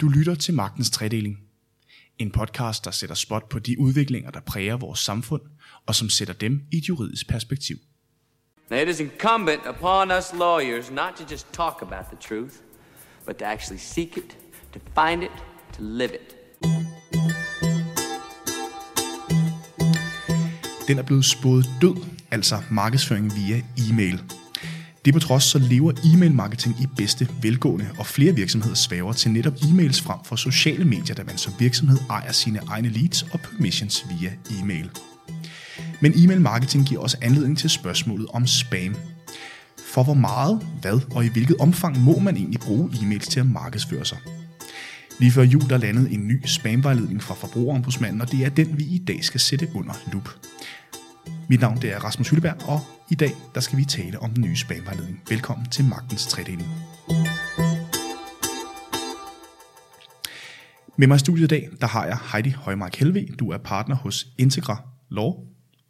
Du lytter til Magtens Tredeling. En podcast, der sætter spot på de udviklinger, der præger vores samfund, og som sætter dem i et juridisk perspektiv. Now, it is incumbent upon us lawyers not to just talk about the truth, but to actually seek it, to find it, to live it. Den er blevet spået død, altså markedsføring via e-mail. Det på trods så lever e-mail marketing i bedste velgående, og flere virksomheder svæver til netop e-mails frem for sociale medier, da man som virksomhed ejer sine egne leads og permissions via e-mail. Men e-mail marketing giver også anledning til spørgsmålet om spam. For hvor meget, hvad og i hvilket omfang må man egentlig bruge e-mails til at markedsføre sig? Lige før jul der landede en ny spamvejledning fra Forbrugerombudsmanden, og det er den, vi i dag skal sætte under lup. Mit navn det er Rasmus Hylleberg, og i dag der skal vi tale om den nye spamvejledning. Velkommen til Magtens Tredeling. Med mig i studiet i dag, der har jeg Heidi Højmark Helve. Du er partner hos Integra Law.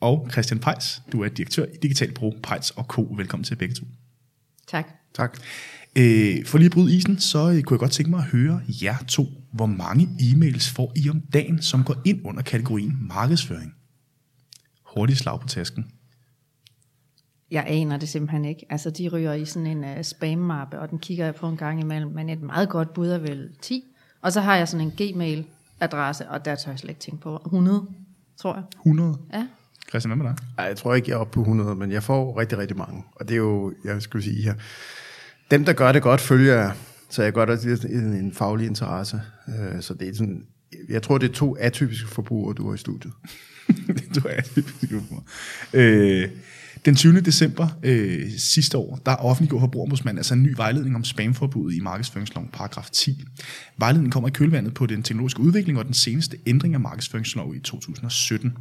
Og Christian Pejs, du er direktør i Digital Pro, Pejs og Co. Velkommen til begge to. Tak. Tak. Øh, for lige at bryde isen, så øh, kunne jeg godt tænke mig at høre jer to. Hvor mange e-mails får I om dagen, som går ind under kategorien markedsføring? Hurtigt slag på tasken. Jeg aner det simpelthen ikke. Altså, de ryger i sådan en uh, spam-mappe, og den kigger jeg på en gang imellem, men et meget godt bud er vel 10. Og så har jeg sådan en gmail-adresse, og der tør jeg slet ikke tænke på. 100, tror jeg. 100. Ja. Christian, hvad med dig? Ej, jeg tror ikke, jeg er oppe på 100, men jeg får rigtig, rigtig mange. Og det er jo, jeg skulle sige her, dem, der gør det godt, følger jeg. Så jeg gør det en, en faglig interesse. Øh, Så det er sådan, jeg tror, det er to atypiske forbrugere, du har i studiet. du er øh, Den 20. december øh, sidste år, der offentliggjorde Forbrugerombudsmanden altså en ny vejledning om spamforbuddet i markedsføringsloven, paragraf 10. Vejledningen kommer i kølvandet på den teknologiske udvikling og den seneste ændring af markedsføringsloven i 2017.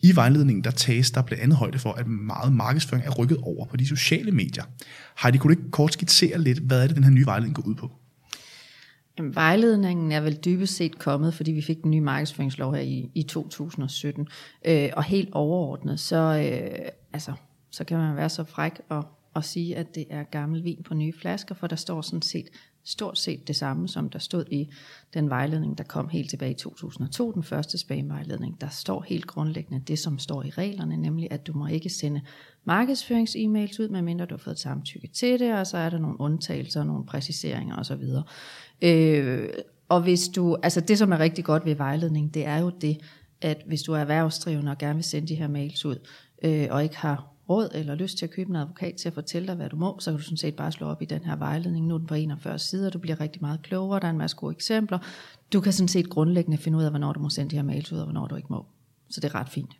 I vejledningen der tages der blandt andet højde for, at meget markedsføring er rykket over på de sociale medier. Heidi, kunne du ikke kort skitsere lidt, hvad er det, den her nye vejledning går ud på? Jamen, vejledningen er vel dybest set kommet, fordi vi fik den nye markedsføringslov her i, i 2017. Øh, og helt overordnet, så, øh, altså, så kan man være så fræk og, og sige, at det er gammel vin på nye flasker, for der står sådan set stort set det samme, som der stod i den vejledning, der kom helt tilbage i 2002, den første spamvejledning. Der står helt grundlæggende det, som står i reglerne, nemlig at du må ikke sende markedsførings-e-mails ud, medmindre du har fået samtykke til det, og så er der nogle undtagelser, nogle præciseringer osv. Øh, og hvis du, altså det, som er rigtig godt ved vejledning, det er jo det, at hvis du er erhvervsdrivende og gerne vil sende de her mails ud, øh, og ikke har råd eller lyst til at købe en advokat til at fortælle dig, hvad du må, så kan du sådan set bare slå op i den her vejledning. Nu er den på 41 sider, du bliver rigtig meget klogere, der er en masse gode eksempler. Du kan sådan set grundlæggende finde ud af, hvornår du må sende de her mails ud, og hvornår du ikke må. Så det er ret fint.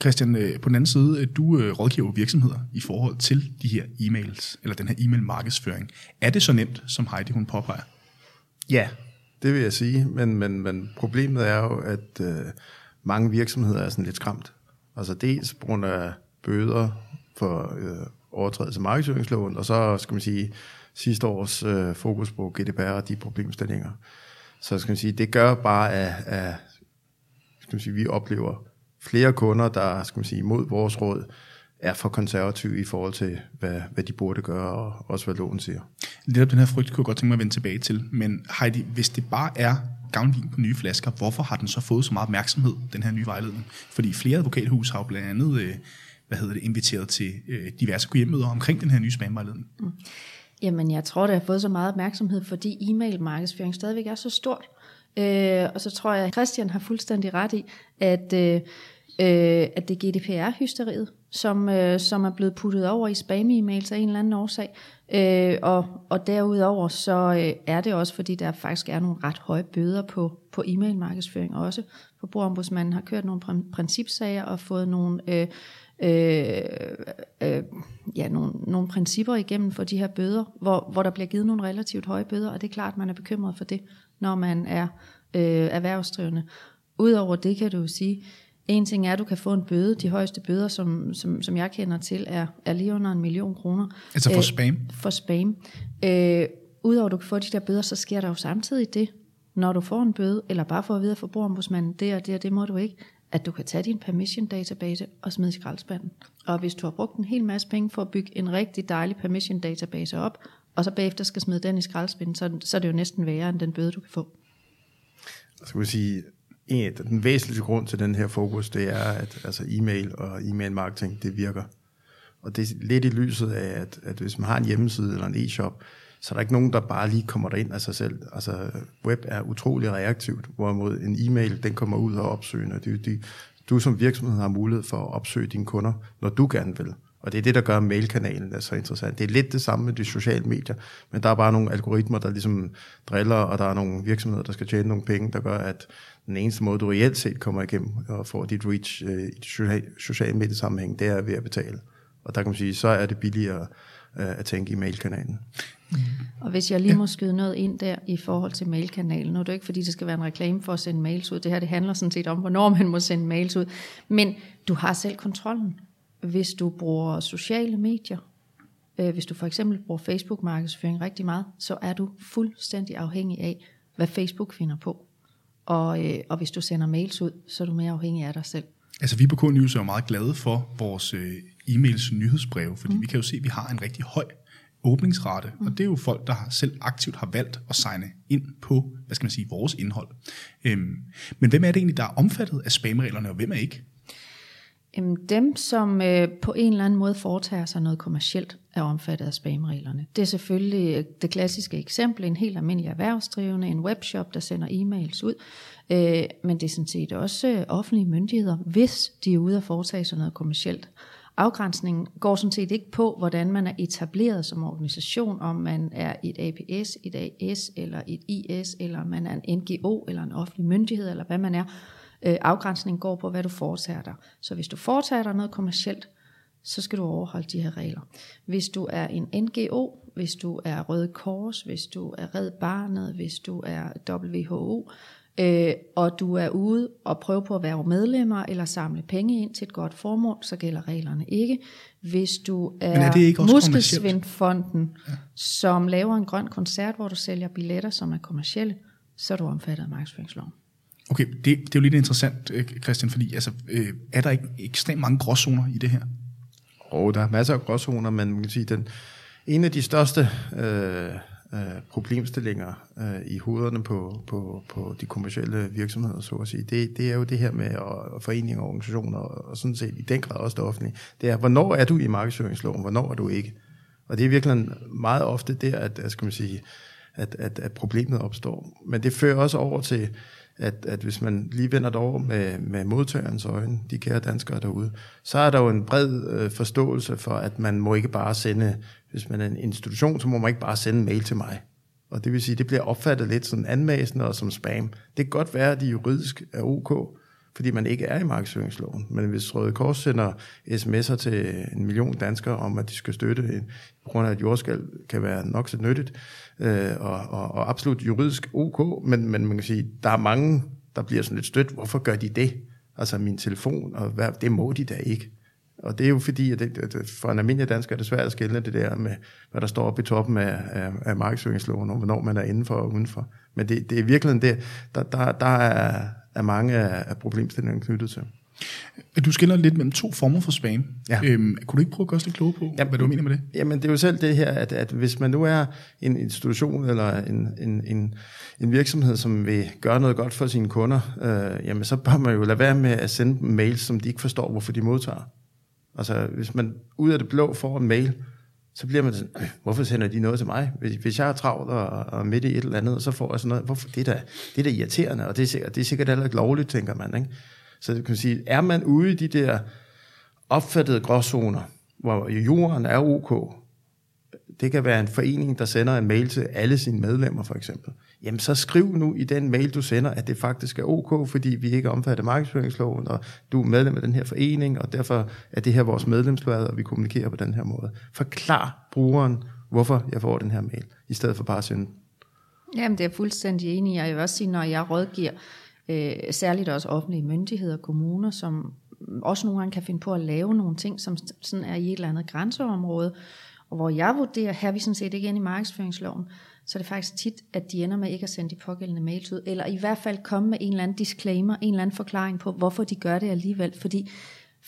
Christian, øh, på den anden side, øh, du øh, rådgiver virksomheder i forhold til de her e-mails, eller den her e-mail markedsføring. Er det så nemt, som Heidi hun påpeger? Ja, det vil jeg sige, men, men, men problemet er jo, at øh, mange virksomheder er sådan lidt skræmt. Altså dels på grund af bøder for øh, overtrædelse af markedsføringsloven, og så skal man sige sidste års øh, fokus på GDPR og de problemstillinger. Så skal man sige, det gør bare, at, at skal man sige, vi oplever flere kunder, der skal man sige, imod vores råd, er for konservative i forhold til, hvad, hvad de burde gøre, og også hvad loven siger. Lidt den her frygt kunne jeg godt tænke mig at vende tilbage til. Men Heidi, hvis det bare er gavnvin på nye flasker, hvorfor har den så fået så meget opmærksomhed, den her nye vejledning? Fordi flere advokathus har jo blandt andet øh, hvad hedder det, inviteret til øh, diverse hjemmøder omkring den her nye spamvejledning. Mm. Jamen, jeg tror, det har fået så meget opmærksomhed, fordi e-mail-markedsføring stadigvæk er så stort. Øh, og så tror jeg, at Christian har fuldstændig ret i, at, øh, øh, at det er GDPR-hysteriet, som, øh, som er blevet puttet over i spam-e-mails af en eller anden årsag. Øh, og, og derudover så øh, er det også, fordi der faktisk er nogle ret høje bøder på, på e-mail-markedsføring også. Forbrugerombudsmanden har kørt nogle principsager og fået nogle... Øh, øh, øh, ja, nogle, nogle principper igennem for de her bøder, hvor, hvor der bliver givet nogle relativt høje bøder, og det er klart, at man er bekymret for det, når man er øh, erhvervsdrivende. Udover det kan du jo sige, en ting er, at du kan få en bøde. De højeste bøder, som, som, som jeg kender til, er, er lige under en million kroner. Altså for spam? Øh, for spam. Øh, Udover at du kan få de der bøder, så sker der jo samtidig det, når du får en bøde, eller bare for at vide af forbrugerombudsmanden, det og det og det må du ikke, at du kan tage din permission database og smide i skraldespanden. Og hvis du har brugt en hel masse penge for at bygge en rigtig dejlig permission database op, og så bagefter skal smide den i skraldespanden, så, så er det jo næsten værre end den bøde, du kan få. Skal vi sige, en, den væsentligste grund til den her fokus, det er, at altså, e-mail og e-mail marketing, det virker. Og det er lidt i lyset af, at, at hvis man har en hjemmeside eller en e-shop, så er der ikke nogen, der bare lige kommer derind af sig selv. Altså, web er utrolig reaktivt, hvorimod en e-mail, den kommer ud og opsøgende. Det, de, du som virksomhed har mulighed for at opsøge dine kunder, når du gerne vil. Og det er det, der gør mailkanalen er så interessant. Det er lidt det samme med de sociale medier, men der er bare nogle algoritmer, der ligesom driller, og der er nogle virksomheder, der skal tjene nogle penge, der gør, at den eneste måde, du reelt set kommer igennem og får dit reach øh, i de sociale mediesammenhæng, det er ved at betale. Og der kan man sige, så er det billigere øh, at tænke i mailkanalen. Mm. Og hvis jeg lige må skyde noget ind der i forhold til mailkanalen, nu er det ikke fordi, det skal være en reklame for at sende mails ud, det her det handler sådan set om, hvornår man må sende mails ud, men du har selv kontrollen. Hvis du bruger sociale medier, øh, hvis du for eksempel bruger Facebook-markedsføring rigtig meget, så er du fuldstændig afhængig af, hvad Facebook finder på. Og, øh, og hvis du sender mails ud, så er du mere afhængig af dig selv. Altså vi på K-News er jo meget glade for vores øh, e-mails nyhedsbreve, fordi mm. vi kan jo se, at vi har en rigtig høj åbningsrate, mm. og det er jo folk, der selv aktivt har valgt at signe ind på, hvad skal man sige, vores indhold. Øhm, men hvem er det egentlig, der er omfattet af spamreglerne, og hvem er ikke? Dem, som øh, på en eller anden måde foretager sig noget kommercielt, er omfattet af spamreglerne. Det er selvfølgelig øh, det klassiske eksempel, en helt almindelig erhvervsdrivende, en webshop, der sender e-mails ud, øh, men det er sådan set også øh, offentlige myndigheder, hvis de er ude at foretage sig noget kommercielt. Afgrænsningen går sådan set ikke på, hvordan man er etableret som organisation, om man er et APS, et AS eller et IS, eller man er en NGO eller en offentlig myndighed, eller hvad man er. Øh, afgrænsningen går på, hvad du foretager dig. Så hvis du foretager dig noget kommercielt, så skal du overholde de her regler. Hvis du er en NGO, hvis du er Røde Kors, hvis du er Red Barnet, hvis du er WHO, øh, og du er ude og prøve på at være medlemmer eller samle penge ind til et godt formål, så gælder reglerne ikke. Hvis du er, er det ikke Muskelsvindfonden, ja. som laver en grøn koncert, hvor du sælger billetter, som er kommercielle, så er du omfattet af markedsføringsloven. Okay, det, det er jo lidt interessant, øh, Christian, fordi altså, øh, er der ikke ekstremt mange gråzoner i det her? Og der er masser af gråzoner, men man kan sige, den, en af de største øh, øh, problemstillinger øh, i hovederne på, på, på de kommersielle virksomheder, så at sige, det, det er jo det her med og, foreninger og organisationer, og, sådan set i den grad også det offentlige. Det er, hvornår er du i markedsføringsloven, hvornår er du ikke? Og det er virkelig meget ofte der, at, at, skal man sige, at, at, at problemet opstår. Men det fører også over til, at, at hvis man lige vender det over med, med modtagerens øjne, de kære danskere derude, så er der jo en bred øh, forståelse for, at man må ikke bare sende, hvis man er en institution, så må man ikke bare sende en mail til mig. Og det vil sige, det bliver opfattet lidt sådan anmæsende og som spam. Det kan godt være, at de juridisk er ok, fordi man ikke er i markedsføringsloven. Men hvis Røde Kors sender sms'er til en million danskere om, at de skal støtte, en, på grund af at jordskal kan være nok så nyttigt, øh, og, og, og absolut juridisk ok, men, men man kan sige, der er mange, der bliver sådan lidt stødt. Hvorfor gør de det? Altså min telefon, og hvad, det må de da ikke. Og det er jo fordi, at det, det, for en almindelig dansker er det svært at skille det der med, hvad der står oppe i toppen af, af, af markedsføringsloven, og hvornår man er indenfor og udenfor. Men det, det er virkelig det, der, der, der er, er mange af, af problemstillingerne knyttet til. Du skiller lidt mellem to former for spam. Ja. Øhm, kunne du ikke prøve at gøre os lidt klogere på, ja, hvad du mener med det? Jamen, det er jo selv det her, at, at hvis man nu er en institution eller en, en, en, en virksomhed, som vil gøre noget godt for sine kunder, øh, jamen så bør man jo lade være med at sende mails, som de ikke forstår, hvorfor de modtager. Altså, hvis man ud af det blå får en mail, så bliver man sådan, øh, hvorfor sender de noget til mig? Hvis, hvis jeg er travlt og, og midt i et eller andet, så får jeg sådan noget, hvorfor? Det er da, det er da irriterende, og det er sikkert, det er sikkert heller ikke lovligt, tænker man. Ikke? Så det kan sige, er man ude i de der opfattede gråzoner, hvor jorden er ok, det kan være en forening, der sender en mail til alle sine medlemmer for eksempel, jamen så skriv nu i den mail, du sender, at det faktisk er ok, fordi vi ikke omfatter markedsføringsloven, og du er medlem af den her forening, og derfor er det her vores medlemsblad, og vi kommunikerer på den her måde. Forklar brugeren, hvorfor jeg får den her mail, i stedet for bare at sende Jamen det er jeg fuldstændig enig i. Jeg vil også sige, når jeg rådgiver, øh, særligt også offentlige myndigheder, kommuner, som også nogle gange kan finde på at lave nogle ting, som sådan er i et eller andet grænseområde, og hvor jeg vurderer, her vi sådan set ikke inde i markedsføringsloven, så er det faktisk tit, at de ender med ikke at sende de pågældende mails ud, eller i hvert fald komme med en eller anden disclaimer, en eller anden forklaring på, hvorfor de gør det alligevel, fordi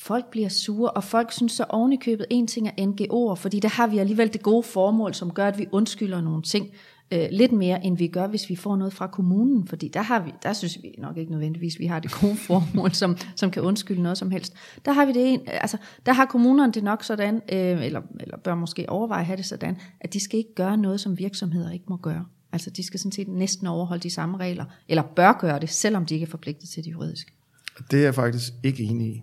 Folk bliver sure, og folk synes så ovenikøbet, købet, en ting er NGO'er, fordi der har vi alligevel det gode formål, som gør, at vi undskylder nogle ting øh, lidt mere, end vi gør, hvis vi får noget fra kommunen, fordi der, har vi, der synes vi nok ikke nødvendigvis, vi har det gode formål, som, som kan undskylde noget som helst. Der har vi det en, altså, der har kommunerne det nok sådan, øh, eller, eller bør måske overveje at have det sådan, at de skal ikke gøre noget, som virksomheder ikke må gøre. Altså de skal sådan set næsten overholde de samme regler, eller bør gøre det, selvom de ikke er forpligtet til det juridiske. Det er jeg faktisk ikke enig i.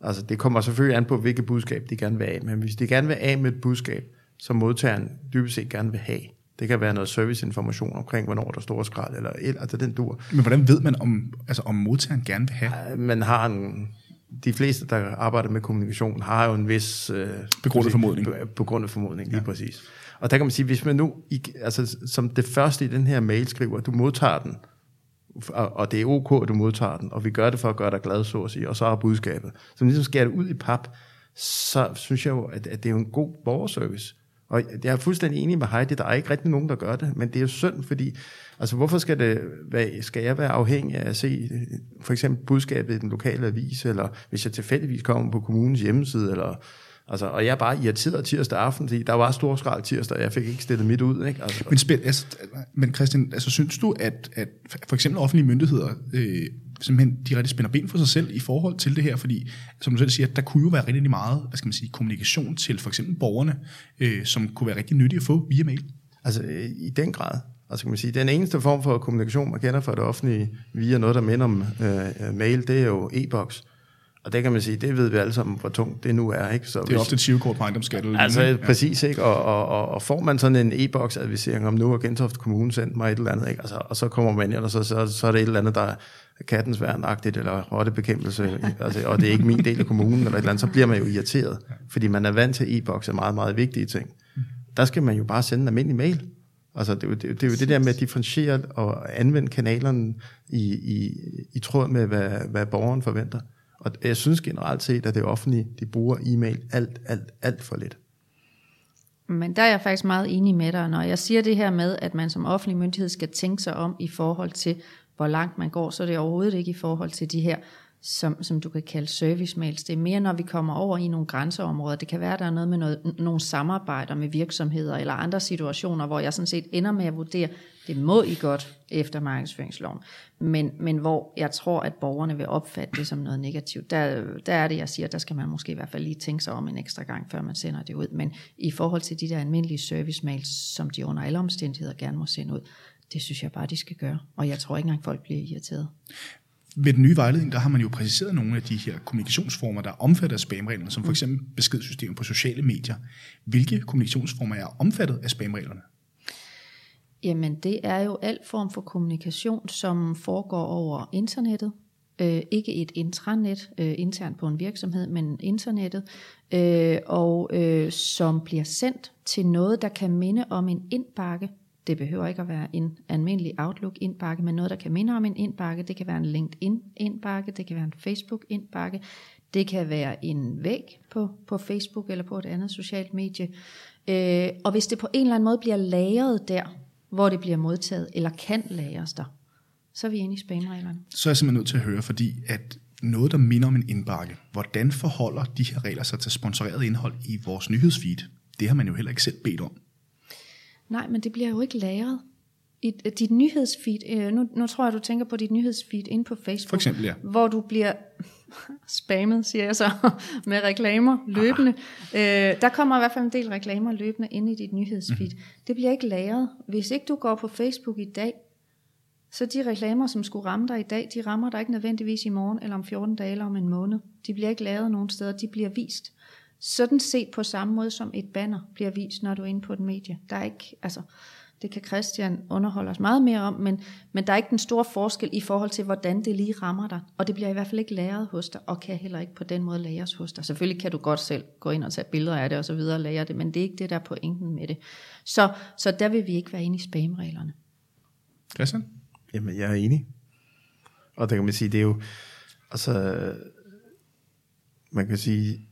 Altså det kommer selvfølgelig an på, hvilket budskab de gerne vil af. Men hvis de gerne vil af med et budskab, som modtageren dybest set gerne vil have, det kan være noget serviceinformation omkring, hvornår der står skrald, eller el, altså den dur. Men hvordan ved man, om, altså, om modtageren gerne vil have? Man har en, de fleste, der arbejder med kommunikation, har jo en vis... Øh, Begrundet formodning. Begrundet formodning, lige ja. præcis. Og der kan man sige, hvis man nu, altså som det første i den her mail skriver, du modtager den, og det er ok, at du modtager den, og vi gør det for at gøre dig glad, så at sige, og så er budskabet. Så ligesom skærer det ud i pap, så synes jeg jo, at, at det er jo en god borgerservice. Og jeg er fuldstændig enig med Heidi, der er ikke rigtig nogen, der gør det, men det er jo synd, fordi, altså hvorfor skal, det hvad, skal jeg være afhængig af at se for eksempel budskabet i den lokale avis, eller hvis jeg tilfældigvis kommer på kommunens hjemmeside, eller Altså, og jeg er bare irriteret tirsdag aften, fordi der var stor skrald tirsdag, og jeg fik ikke stillet mit ud. Ikke? Altså. Men, spil, altså, men Christian, altså, synes du, at, at for eksempel offentlige myndigheder øh, simpelthen rigtig spænder ben for sig selv i forhold til det her? Fordi, som du selv siger, der kunne jo være rigtig meget hvad skal man sige, kommunikation til for eksempel borgerne, øh, som kunne være rigtig nyttige at få via mail. Altså, øh, i den grad. Altså kan man sige, den eneste form for kommunikation, man kender fra det offentlige via noget, der minder om øh, øh mail, det er jo e-boks. Og det kan man sige, det ved vi alle sammen, hvor tungt det nu er. Ikke? Så det er hvis, ofte et sivkort på ejendomsskat. Altså ja. præcis, ikke? Og, og, og, og, får man sådan en e-boks advisering om nu har Gentofte Kommune sendt mig et eller andet, ikke? Altså, og så kommer man ind, og så, så, så er det et eller andet, der er kattens værnagtigt, eller rottebekæmpelse, altså, og det er ikke min del af kommunen, eller et eller andet, så bliver man jo irriteret, fordi man er vant til e-boks er meget, meget vigtige ting. Der skal man jo bare sende en almindelig mail. Altså, det, det, det, det er jo det der med at differentiere og anvende kanalerne i, i, i tråd med, hvad, hvad borgeren forventer. Og jeg synes generelt set, at det offentlige, de bruger e-mail alt, alt, alt for lidt. Men der er jeg faktisk meget enig med dig. Når jeg siger det her med, at man som offentlig myndighed skal tænke sig om i forhold til, hvor langt man går, så er det overhovedet ikke i forhold til de her som, som du kan kalde service mails. Det er mere, når vi kommer over i nogle grænseområder. Det kan være, der er noget med noget, nogle samarbejder med virksomheder eller andre situationer, hvor jeg sådan set ender med at vurdere, det må I godt efter markedsføringsloven. Men, men hvor jeg tror, at borgerne vil opfatte det som noget negativt. Der, der er det, jeg siger, der skal man måske i hvert fald lige tænke sig om en ekstra gang, før man sender det ud. Men i forhold til de der almindelige service mails, som de under alle omstændigheder gerne må sende ud, det synes jeg bare, de skal gøre. Og jeg tror ikke engang, folk bliver irriteret. Med den nye vejledning, der har man jo præciseret nogle af de her kommunikationsformer, der er omfattet af spamreglerne, som for eksempel beskedssystemet på sociale medier. Hvilke kommunikationsformer er omfattet af spamreglerne? Jamen, det er jo al form for kommunikation, som foregår over internettet. Øh, ikke et intranet øh, internt på en virksomhed, men internettet. Øh, og øh, som bliver sendt til noget, der kan minde om en indbakke det behøver ikke at være en almindelig Outlook-indbakke, men noget, der kan minde om en indbakke. Det kan være en LinkedIn-indbakke, det kan være en Facebook-indbakke, det kan være en væg på, på Facebook eller på et andet socialt medie. Øh, og hvis det på en eller anden måde bliver lagret der, hvor det bliver modtaget, eller kan lagres der, så er vi inde i spamreglerne. Så er jeg simpelthen nødt til at høre, fordi at noget, der minder om en indbakke, hvordan forholder de her regler sig til sponsoreret indhold i vores nyhedsfeed? Det har man jo heller ikke selv bedt om. Nej, men det bliver jo ikke lagret. I dit nyhedsfeed, øh, nu, nu tror jeg, du tænker på dit nyhedsfeed inde på Facebook. For eksempel, ja. Hvor du bliver spammet, siger jeg så, med reklamer løbende. Øh, der kommer i hvert fald en del reklamer løbende ind i dit nyhedsfeed. Mm. Det bliver ikke lagret. Hvis ikke du går på Facebook i dag, så de reklamer, som skulle ramme dig i dag, de rammer dig ikke nødvendigvis i morgen, eller om 14 dage, eller om en måned. De bliver ikke lavet nogen steder, de bliver vist sådan set på samme måde som et banner bliver vist, når du er inde på et medie. Der er ikke, altså, det kan Christian underholde os meget mere om, men, men der er ikke den store forskel i forhold til, hvordan det lige rammer dig. Og det bliver i hvert fald ikke læret hos dig, og kan heller ikke på den måde læres hos dig. Selvfølgelig kan du godt selv gå ind og tage billeder af det og så videre og lære det, men det er ikke det, der er pointen med det. Så, så der vil vi ikke være inde i spamreglerne. Christian? Jamen, jeg er enig. Og der kan man sige, det er jo, altså, man kan sige,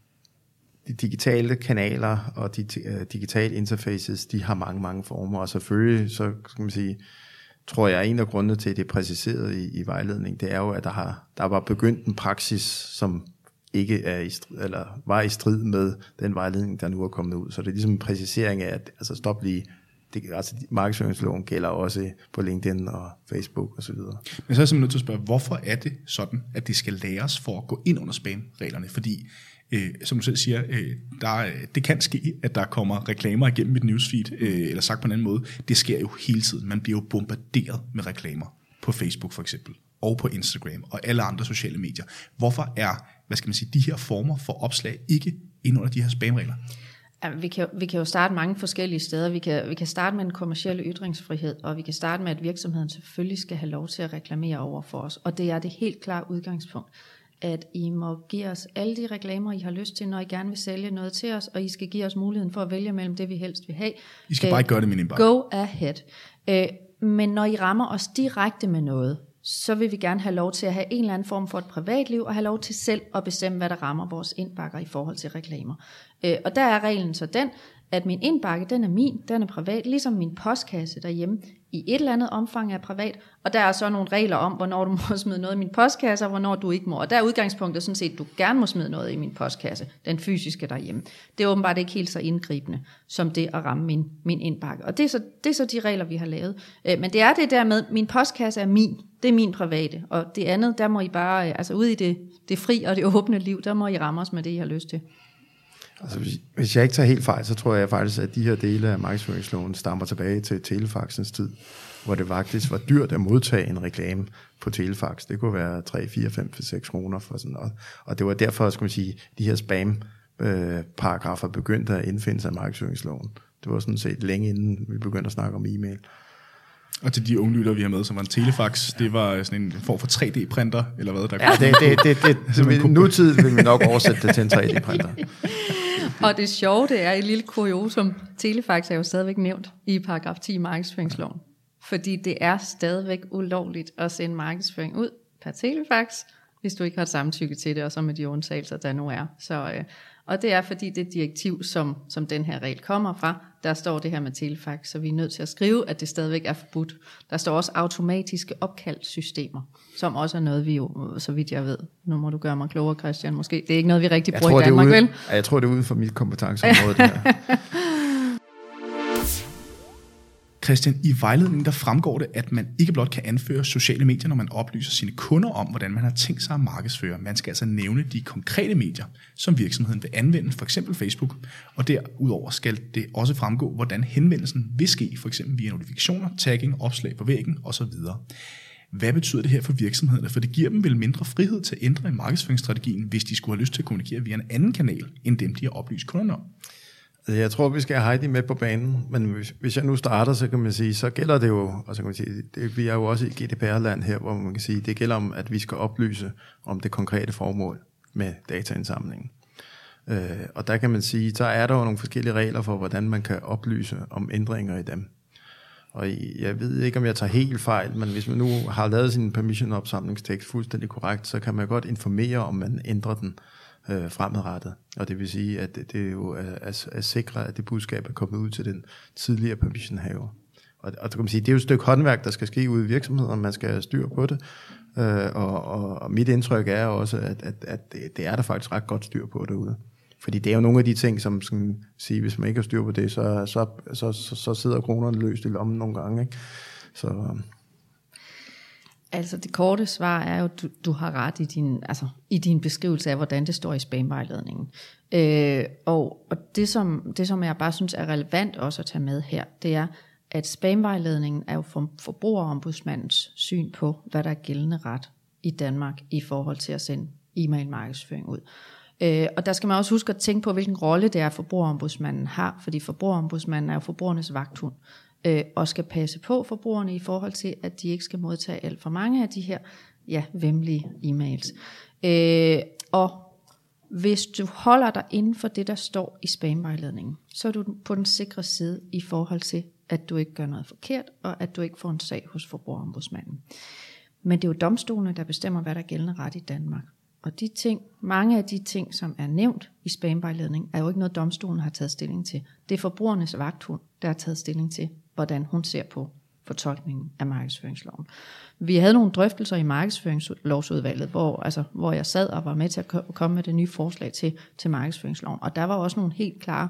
de digitale kanaler og de uh, digitale interfaces, de har mange, mange former, og selvfølgelig, så skal man sige, tror jeg, en af grundene til, at det er præciseret i, i vejledning, det er jo, at der, har, der var begyndt en praksis, som ikke er i strid, eller var i strid med den vejledning, der nu er kommet ud. Så det er ligesom en præcisering af, at altså stop lige, det, altså markedsføringsloven gælder også på LinkedIn og Facebook osv. Men så er jeg simpelthen nødt til at spørge, hvorfor er det sådan, at det skal læres for at gå ind under spam-reglerne? Fordi øh, som du selv siger, øh, der, det kan ske, at der kommer reklamer igennem mit newsfeed, øh, eller sagt på en anden måde, det sker jo hele tiden. Man bliver jo bombarderet med reklamer på Facebook for eksempel, og på Instagram og alle andre sociale medier. Hvorfor er, hvad skal man sige, de her former for opslag ikke ind under de her spamregler? Vi, kan, vi kan jo starte mange forskellige steder. Vi kan, vi kan starte med en kommersielle ytringsfrihed, og vi kan starte med, at virksomheden selvfølgelig skal have lov til at reklamere over for os. Og det er det helt klare udgangspunkt at I må give os alle de reklamer, I har lyst til, når I gerne vil sælge noget til os, og I skal give os muligheden for at vælge mellem det, vi helst vil have. I skal bare ikke gøre det med en Go ahead. Øh, men når I rammer os direkte med noget, så vil vi gerne have lov til at have en eller anden form for et privatliv, og have lov til selv at bestemme, hvad der rammer vores indbakker i forhold til reklamer. Øh, og der er reglen så den, at min indbakke, den er min, den er privat, ligesom min postkasse derhjemme i et eller andet omfang er privat, og der er så nogle regler om, hvornår du må smide noget i min postkasse, og hvornår du ikke må. Og der er udgangspunktet sådan set, at du gerne må smide noget i min postkasse, den fysiske derhjemme. Det er åbenbart ikke helt så indgribende, som det at ramme min, min indbakke. Og det er, så, det er så de regler, vi har lavet. Øh, men det er det der med, min postkasse er min, det er min private, og det andet, der må I bare, øh, altså ud i det, det fri og det åbne liv, der må I ramme os med det, I har lyst til. Altså, hvis, jeg ikke tager helt fejl, så tror jeg faktisk, at de her dele af markedsføringsloven stammer tilbage til telefaxens tid, hvor det faktisk var dyrt at modtage en reklame på telefax. Det kunne være 3, 4, 5, 6 kroner for sådan noget. Og det var derfor, skulle man sige, de her spam øh, paragrafer begyndte at indfinde sig i markedsføringsloven. Det var sådan set længe inden vi begyndte at snakke om e-mail. Og til de unge lytter, vi har med, som var en telefax, det var sådan en form for 3D-printer, eller hvad der Ja, det, det, det, det, det nutid vil vi nok oversætte det til en 3D-printer. og det sjove, det er et lille kuriosum. Telefax er jo stadigvæk nævnt i paragraf 10 i markedsføringsloven. Fordi det er stadigvæk ulovligt at sende markedsføring ud per telefax, hvis du ikke har samtykke til det, og så med de undtagelser, der nu er. Så, øh, og det er fordi det direktiv, som, som den her regel kommer fra, der står det her med telefax, så vi er nødt til at skrive, at det stadigvæk er forbudt. Der står også automatiske opkaldssystemer, som også er noget, vi jo, så vidt jeg ved, nu må du gøre mig klogere, Christian, måske. Det er ikke noget, vi rigtig bruger i Danmark, ude, vel? Jeg tror, det er uden for mit kompetenceområde, det her. Christian, i vejledningen der fremgår det, at man ikke blot kan anføre sociale medier, når man oplyser sine kunder om, hvordan man har tænkt sig at markedsføre. Man skal altså nævne de konkrete medier, som virksomheden vil anvende, for eksempel Facebook. Og derudover skal det også fremgå, hvordan henvendelsen vil ske, for eksempel via notifikationer, tagging, opslag på væggen osv. Hvad betyder det her for virksomhederne? For det giver dem vel mindre frihed til at ændre i markedsføringsstrategien, hvis de skulle have lyst til at kommunikere via en anden kanal, end dem de har oplyst kunderne om. Altså, jeg tror, vi skal have Heidi med på banen, men hvis, hvis jeg nu starter, så kan man sige, så gælder det jo, altså kan man sige, det, vi er jo også i GDPR-land her, hvor man kan sige, det gælder om, at vi skal oplyse om det konkrete formål med dataindsamlingen. Øh, og der kan man sige, så er der jo nogle forskellige regler for, hvordan man kan oplyse om ændringer i dem. Og jeg ved ikke, om jeg tager helt fejl, men hvis man nu har lavet sin permission-opsamlingstekst fuldstændig korrekt, så kan man godt informere, om man ændrer den øh, Øh, fremadrettet. Og det vil sige, at det, det er jo at, at sikre, at det budskab er kommet ud til den tidligere permissionhaver. Og, og kan man sige, det er jo et stykke håndværk, der skal ske ude i virksomheden, man skal have styr på det. Øh, og, og, og mit indtryk er også, at, at, at det, det er der faktisk ret godt styr på derude. Fordi det er jo nogle af de ting, som skal sige, hvis man ikke har styr på det, så, så, så, så, så sidder kronerne løst i lommen nogle gange. Ikke? Så, Altså det korte svar er jo, du, du har ret i din, altså, i din beskrivelse af, hvordan det står i spamvejledningen. Øh, og og det, som, det, som jeg bare synes er relevant også at tage med her, det er, at spamvejledningen er jo for, forbrugerombudsmandens syn på, hvad der er gældende ret i Danmark i forhold til at sende e-mail markedsføring ud. Øh, og der skal man også huske at tænke på, hvilken rolle det er, forbrugerombudsmanden har, fordi forbrugerombudsmanden er jo forbrugernes vagthund øh, og skal passe på forbrugerne i forhold til, at de ikke skal modtage alt for mange af de her ja, vemmelige e-mails. Øh, og hvis du holder dig inden for det, der står i spamvejledningen, så er du på den sikre side i forhold til, at du ikke gør noget forkert, og at du ikke får en sag hos forbrugerombudsmanden. Men det er jo domstolene, der bestemmer, hvad der er gældende ret i Danmark. Og de ting, mange af de ting, som er nævnt i spamvejledningen, er jo ikke noget, domstolen har taget stilling til. Det er forbrugernes vagthund, der har taget stilling til, hvordan hun ser på fortolkningen af markedsføringsloven. Vi havde nogle drøftelser i markedsføringslovsudvalget, hvor, altså, hvor jeg sad og var med til at komme med det nye forslag til, til markedsføringsloven. Og der var også nogle helt klare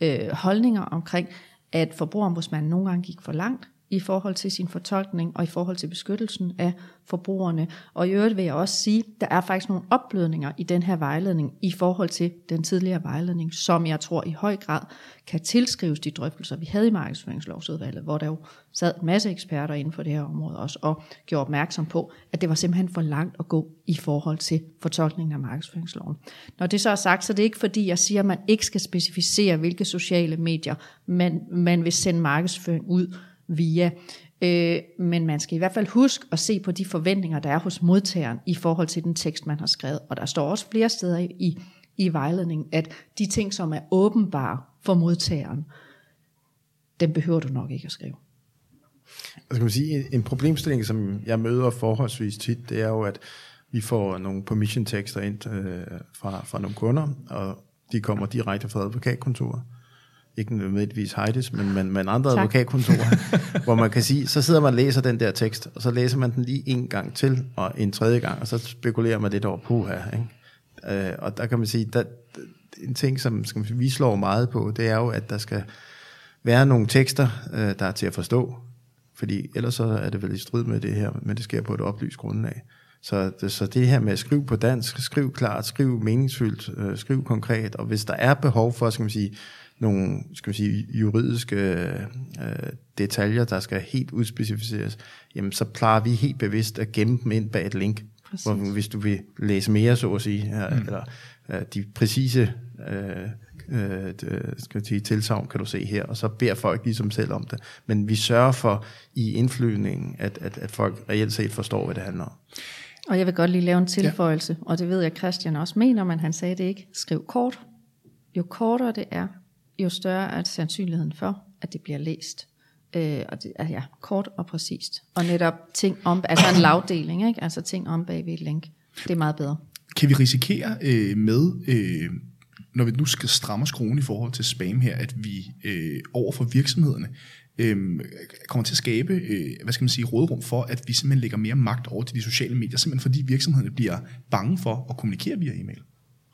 øh, holdninger omkring, at forbrugerombudsmanden nogle gange gik for langt, i forhold til sin fortolkning og i forhold til beskyttelsen af forbrugerne. Og i øvrigt vil jeg også sige, der er faktisk nogle opblødninger i den her vejledning i forhold til den tidligere vejledning, som jeg tror i høj grad kan tilskrives de drøftelser, vi havde i markedsføringslovsudvalget, hvor der jo sad en masse eksperter inden for det her område også, og gjorde opmærksom på, at det var simpelthen for langt at gå i forhold til fortolkningen af markedsføringsloven. Når det så er sagt, så det er ikke fordi, jeg siger, at man ikke skal specificere, hvilke sociale medier man, man vil sende markedsføring ud via. Øh, men man skal i hvert fald huske at se på de forventninger, der er hos modtageren i forhold til den tekst, man har skrevet. Og der står også flere steder i, i vejledningen, at de ting, som er åbenbare for modtageren, dem behøver du nok ikke at skrive. Altså, skal man sige, en problemstilling, som jeg møder forholdsvis tit, det er jo, at vi får nogle permission tekster ind øh, fra, fra nogle kunder, og de kommer direkte fra advokatkontoret ikke nødvendigvis Heides, men, men, men andre tak. advokatkontorer, hvor man kan sige, så sidder man og læser den der tekst, og så læser man den lige en gang til, og en tredje gang, og så spekulerer man lidt over på her. Ikke? Øh, og der kan man sige, der, en ting, som skal man, vi slår meget på, det er jo, at der skal være nogle tekster, øh, der er til at forstå, fordi ellers så er det vel i strid med det her, men det sker på et oplyst grundlag. Så det, så det her med at skrive på dansk, skriv klart, skriv meningsfyldt, øh, skriv konkret, og hvis der er behov for, skal man sige, nogle skal man sige, juridiske øh, detaljer, der skal helt udspecificeres, jamen så plejer vi helt bevidst at gemme dem ind bag et link. Hvor, hvis du vil læse mere, så at sige, her, mm. eller øh, de præcise øh, øh, skal jeg sige, tilsavn kan du se her, og så beder folk ligesom selv om det. Men vi sørger for i indflyvningen, at, at, at folk reelt set forstår, hvad det handler om. Og jeg vil godt lige lave en tilføjelse, ja. og det ved jeg, Christian også mener, men han sagde det ikke. Skriv kort. Jo kortere det er, jo større er sandsynligheden for, at det bliver læst. Øh, og det er ja, kort og præcist. Og netop ting om, altså en lavdeling, ikke? altså ting om bag ved et link. Det er meget bedre. Kan vi risikere øh, med, øh, når vi nu skal stramme skruen i forhold til spam her, at vi øh, over for virksomhederne øh, kommer til at skabe, øh, hvad skal man sige, rådrum for, at vi simpelthen lægger mere magt over til de sociale medier, simpelthen fordi virksomhederne bliver bange for at kommunikere via e-mail.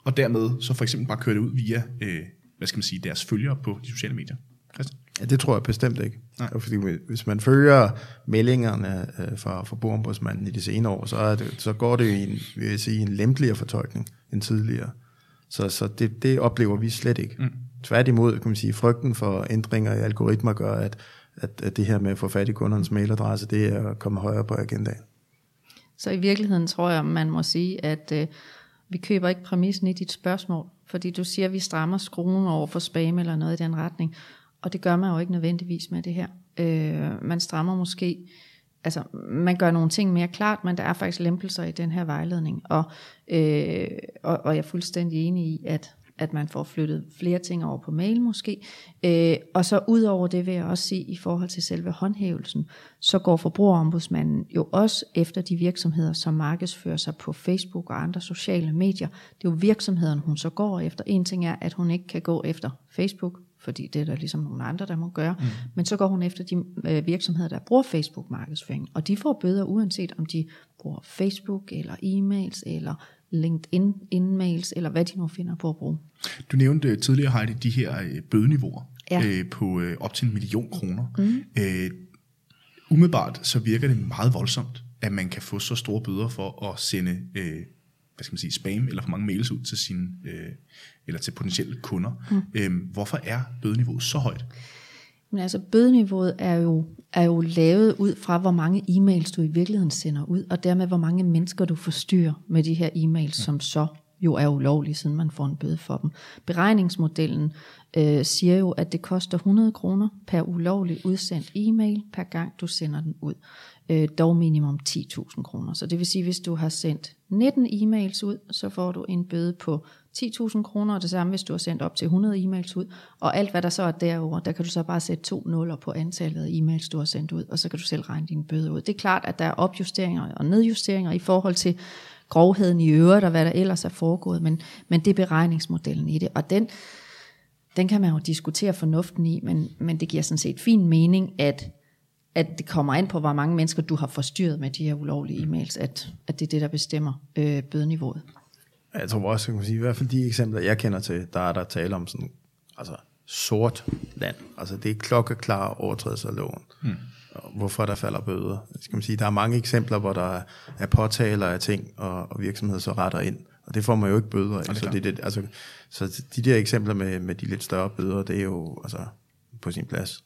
Og dermed så for eksempel bare køre det ud via øh, hvad skal man sige, deres følgere på de sociale medier? Christian? Ja, det tror jeg bestemt ikke. Nej. Fordi hvis man følger meldingerne øh, fra forbrugerombudsmanden i de senere år, så, er det, så går det i en, vil jeg sige, en lempeligere fortolkning end tidligere. Så, så det, det oplever vi slet ikke. Mm. Tværtimod, kan man sige, frygten for ændringer i algoritmer gør, at, at, at det her med at få fat i kundernes mailadresse, det er kommet højere på agendaen. Så i virkeligheden tror jeg, man må sige, at øh, vi køber ikke præmissen i dit spørgsmål, fordi du siger, at vi strammer skruen over for spam eller noget i den retning, og det gør man jo ikke nødvendigvis med det her. Øh, man strammer måske, altså man gør nogle ting mere klart, men der er faktisk lempelser i den her vejledning, og, øh, og, og jeg er fuldstændig enig i, at at man får flyttet flere ting over på mail måske. Øh, og så ud over det vil jeg også sige, i forhold til selve håndhævelsen, så går forbrugerombudsmanden jo også efter de virksomheder, som markedsfører sig på Facebook og andre sociale medier. Det er jo virksomheden, hun så går efter. En ting er, at hun ikke kan gå efter Facebook, fordi det er der ligesom nogle andre, der må gøre. Mm. Men så går hun efter de øh, virksomheder, der bruger Facebook-markedsføring, og de får bøder uanset om de bruger Facebook eller e-mails eller LinkedIn e-mails, eller hvad de nu finder på at bruge. Du nævnte tidligere, Heidi, de her øh, bødeniveauer ja. øh, på øh, op til en million kroner. Mm. Øh, umiddelbart så virker det meget voldsomt, at man kan få så store bøder for at sende øh, hvad skal man sige, spam eller for mange mails ud til sine, øh, eller til potentielle kunder. Mm. Øh, hvorfor er bødeniveauet så højt? Men altså bødeniveauet er jo, er jo lavet ud fra, hvor mange e-mails du i virkeligheden sender ud, og dermed hvor mange mennesker du forstyrrer med de her e-mails, som så jo er ulovlige, siden man får en bøde for dem. Beregningsmodellen øh, siger jo, at det koster 100 kroner per ulovlig udsendt e-mail, per gang du sender den ud. Øh, dog minimum 10.000 kroner. Så det vil sige, hvis du har sendt 19 e-mails ud, så får du en bøde på 10.000 kroner, og det samme hvis du har sendt op til 100 e-mails ud, og alt hvad der så er derover, der kan du så bare sætte to nuller på antallet af e-mails, du har sendt ud, og så kan du selv regne din bøde ud. Det er klart, at der er opjusteringer og nedjusteringer i forhold til grovheden i øvrigt, og hvad der ellers er foregået, men, men det er beregningsmodellen i det, og den, den kan man jo diskutere fornuften i, men, men det giver sådan set fin mening, at at det kommer an på, hvor mange mennesker du har forstyrret med de her ulovlige e-mails, at, at det er det, der bestemmer øh, bødeniveauet. Jeg tror også, jeg kan sige, i hvert fald de eksempler, jeg kender til, der er der tale om sådan, altså sort land. Altså det er klokkeklar overtrædelse af loven. Hmm. Hvorfor der falder bøder. Skal man sige, der er mange eksempler, hvor der er påtaler af ting, og, og virksomheder så retter ind. Og det får man jo ikke bøder af. Så, det, det, altså, så de der eksempler med, med de lidt større bøder, det er jo altså, på sin plads.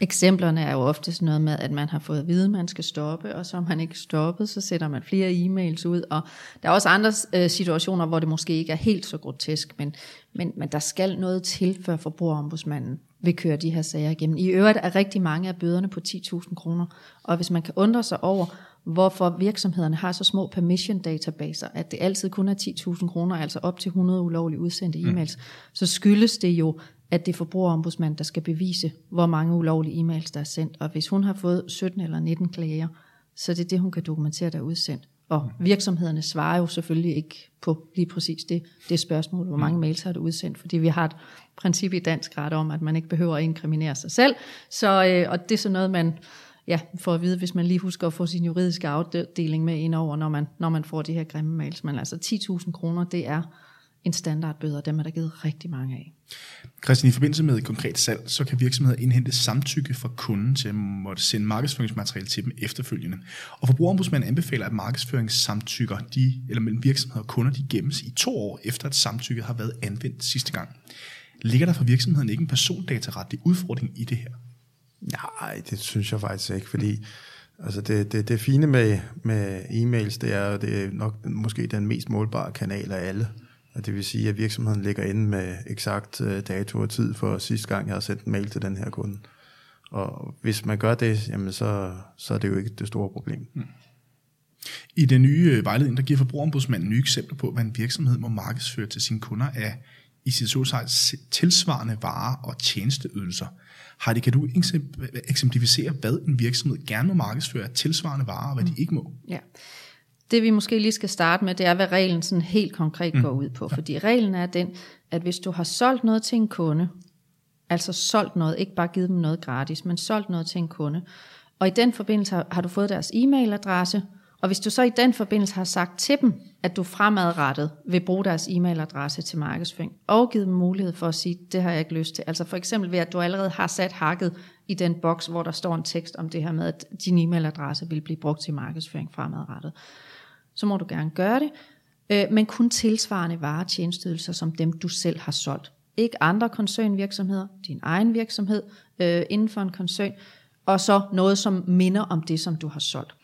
Eksemplerne er jo ofte sådan noget med, at man har fået at vide, at man skal stoppe, og så har man ikke stoppet, så sætter man flere e-mails ud. Og der er også andre øh, situationer, hvor det måske ikke er helt så grotesk, men, men, men der skal noget til, før forbrugerombudsmanden vil køre de her sager igennem. I øvrigt er rigtig mange af bøderne på 10.000 kroner, og hvis man kan undre sig over, hvorfor virksomhederne har så små permission databaser, at det altid kun er 10.000 kroner, altså op til 100 ulovligt udsendte e-mails, mm. så skyldes det jo, at det er forbrugerombudsmand, der skal bevise, hvor mange ulovlige e-mails, der er sendt. Og hvis hun har fået 17 eller 19 klager, så det er det, hun kan dokumentere, der er udsendt. Og virksomhederne svarer jo selvfølgelig ikke på lige præcis det, det spørgsmål, hvor mange mails har du udsendt, fordi vi har et princip i dansk ret om, at man ikke behøver at inkriminere sig selv. Så, øh, og det er sådan noget, man ja, får at vide, hvis man lige husker at få sin juridiske afdeling med ind over, når man, når man får de her grimme mails. Men altså 10.000 kroner, det er en standardbøde, og dem er der givet rigtig mange af. Christian, i forbindelse med et konkret salg, så kan virksomheder indhente samtykke fra kunden til at måtte sende markedsføringsmateriale til dem efterfølgende. Og forbrugerombudsmanden anbefaler, at markedsføringssamtykker de, eller mellem virksomheder og kunder de gemmes i to år efter, at samtykket har været anvendt sidste gang. Ligger der for virksomheden ikke en persondataretlig udfordring i det her? Nej, det synes jeg faktisk ikke, fordi altså det, det, det fine med, med e-mails, det er, det er nok måske den mest målbare kanal af alle. Og det vil sige, at virksomheden ligger inde med eksakt øh, dato og tid for sidste gang, jeg har sendt en mail til den her kunde. Og hvis man gør det, jamen så, så er det jo ikke det store problem. Mm. I den nye øh, vejledning, der giver forbrugerombudsmanden nye eksempler på, hvad en virksomhed må markedsføre til sine kunder af i sit tilsvarende varer og tjenesteydelser. Heidi, kan du eksemplificere, hvad en virksomhed gerne må markedsføre af tilsvarende varer, og hvad de ikke må? Ja. Det vi måske lige skal starte med, det er, hvad reglen sådan helt konkret mm. går ud på. Fordi reglen er den, at hvis du har solgt noget til en kunde, altså solgt noget, ikke bare givet dem noget gratis, men solgt noget til en kunde, og i den forbindelse har, har du fået deres e-mailadresse, og hvis du så i den forbindelse har sagt til dem, at du fremadrettet vil bruge deres e-mailadresse til markedsføring, og givet dem mulighed for at sige, det har jeg ikke lyst til. Altså for eksempel ved, at du allerede har sat hakket i den boks, hvor der står en tekst om det her med, at din e-mailadresse vil blive brugt til markedsføring fremadrettet så må du gerne gøre det, øh, men kun tilsvarende varetjenestydelser som dem, du selv har solgt. Ikke andre koncernvirksomheder, din egen virksomhed øh, inden for en koncern, og så noget, som minder om det, som du har solgt.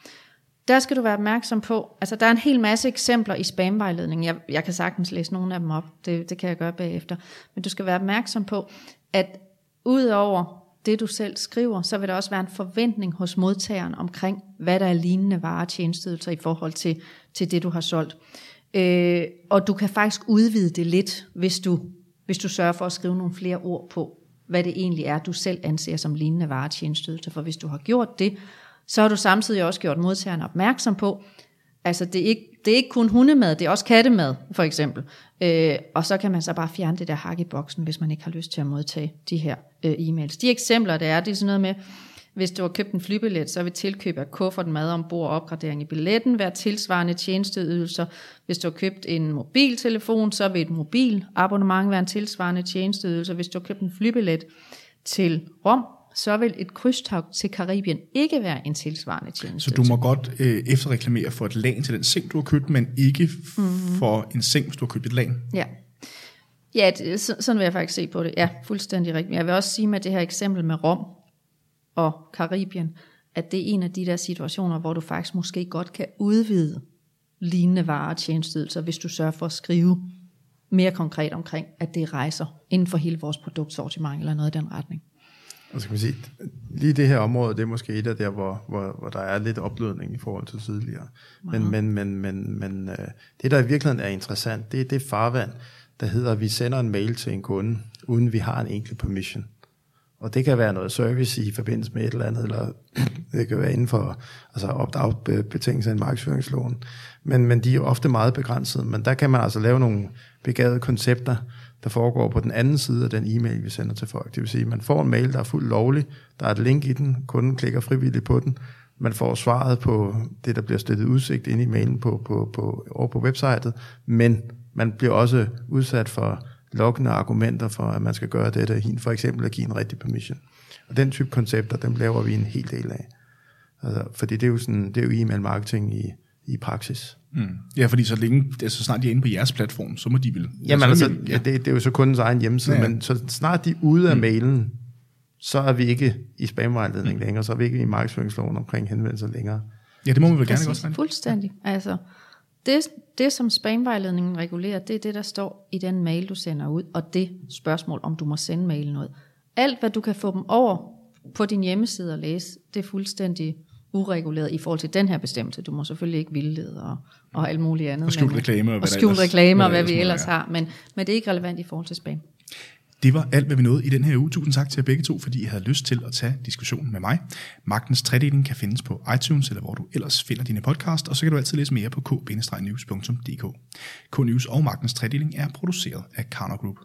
Der skal du være opmærksom på, altså der er en hel masse eksempler i spamvejledningen. Jeg, jeg kan sagtens læse nogle af dem op, det, det kan jeg gøre bagefter. Men du skal være opmærksom på, at udover det, du selv skriver, så vil der også være en forventning hos modtageren omkring, hvad der er lignende varetjenesteydelser i forhold til, til det, du har solgt. Øh, og du kan faktisk udvide det lidt, hvis du, hvis du sørger for at skrive nogle flere ord på, hvad det egentlig er, du selv anser som lignende varetjenesteydelser. For hvis du har gjort det, så har du samtidig også gjort modtageren opmærksom på, altså det er ikke, det er ikke kun hundemad, det er også kattemad, for eksempel. Øh, og så kan man så bare fjerne det der hak i boksen, hvis man ikke har lyst til at modtage de her øh, e-mails. De eksempler, der er, det er sådan noget med, hvis du har købt en flybillet, så vil tilkøb af kuffert, mad ombord og opgradering i billetten være tilsvarende tjenesteydelser. Hvis du har købt en mobiltelefon, så vil et mobilabonnement være en tilsvarende tjenesteydelse. Hvis du har købt en flybillet til Rom, så vil et krydstog til Karibien ikke være en tilsvarende tjeneste. Så du må godt øh, efterreklamere for et lag til den seng, du har købt, men ikke mm-hmm. for en seng, hvis du har købt et lag? Ja. Ja, det, sådan vil jeg faktisk se på det. Ja, fuldstændig rigtigt. Jeg vil også sige med det her eksempel med Rom og Karibien, at det er en af de der situationer, hvor du faktisk måske godt kan udvide lignende varer og hvis du sørger for at skrive mere konkret omkring, at det rejser inden for hele vores produktsortiment eller noget i den retning. Og så kan man sige, lige det her område, det er måske et af der, hvor, hvor, hvor der er lidt opblødning i forhold til tidligere. Men, men, men, men, men øh, det, der i virkeligheden er interessant, det er det farvand, der hedder, at vi sender en mail til en kunde, uden vi har en enkelt permission. Og det kan være noget service i forbindelse med et eller andet, eller det kan være inden for altså opt-out-betingelser i markedsføringsloven. Men, men de er ofte meget begrænsede. Men der kan man altså lave nogle begavede koncepter, der foregår på den anden side af den e-mail, vi sender til folk. Det vil sige, at man får en mail, der er fuldt lovlig, der er et link i den, kunden klikker frivilligt på den, man får svaret på det, der bliver stillet udsigt ind i mailen på, på, på, over på websitet, men man bliver også udsat for lokkende argumenter for, at man skal gøre dette, for eksempel at give en rigtig permission. Og den type koncepter, dem laver vi en hel del af. Altså, fordi det er jo, sådan, det er jo e-mail marketing i, i praksis. Mm. Ja, fordi så, længe, altså, så snart de er inde på jeres platform, så må de vel... Jamen altså, vil, ja. det, det er jo så kundens egen hjemmeside, ja, ja. men så snart de er ude af mm. mailen, så er vi ikke i spamvejledning mm. længere, så er vi ikke i markedsføringsloven omkring henvendelser længere. Ja, det må man vel gerne også. Fuldstændig. Altså, det, det, som spamvejledningen regulerer, det er det, der står i den mail, du sender ud, og det spørgsmål, om du må sende mailen ud. Alt, hvad du kan få dem over på din hjemmeside og læse, det er fuldstændig ureguleret i forhold til den her bestemmelse. Du må selvfølgelig ikke vildlede og, og alt muligt andet. Og skjult reklamer. Og, og skjult reklamer, hvad, hvad vi ellers har. Men, men det er ikke relevant i forhold til spam. Det var alt, hvad vi nåede i den her uge. Tusind tak til jer begge to, fordi I havde lyst til at tage diskussionen med mig. Magtens tredeling kan findes på iTunes, eller hvor du ellers finder dine podcast, og så kan du altid læse mere på k-news.dk. K-News og Magtens tredeling er produceret af Karner Group.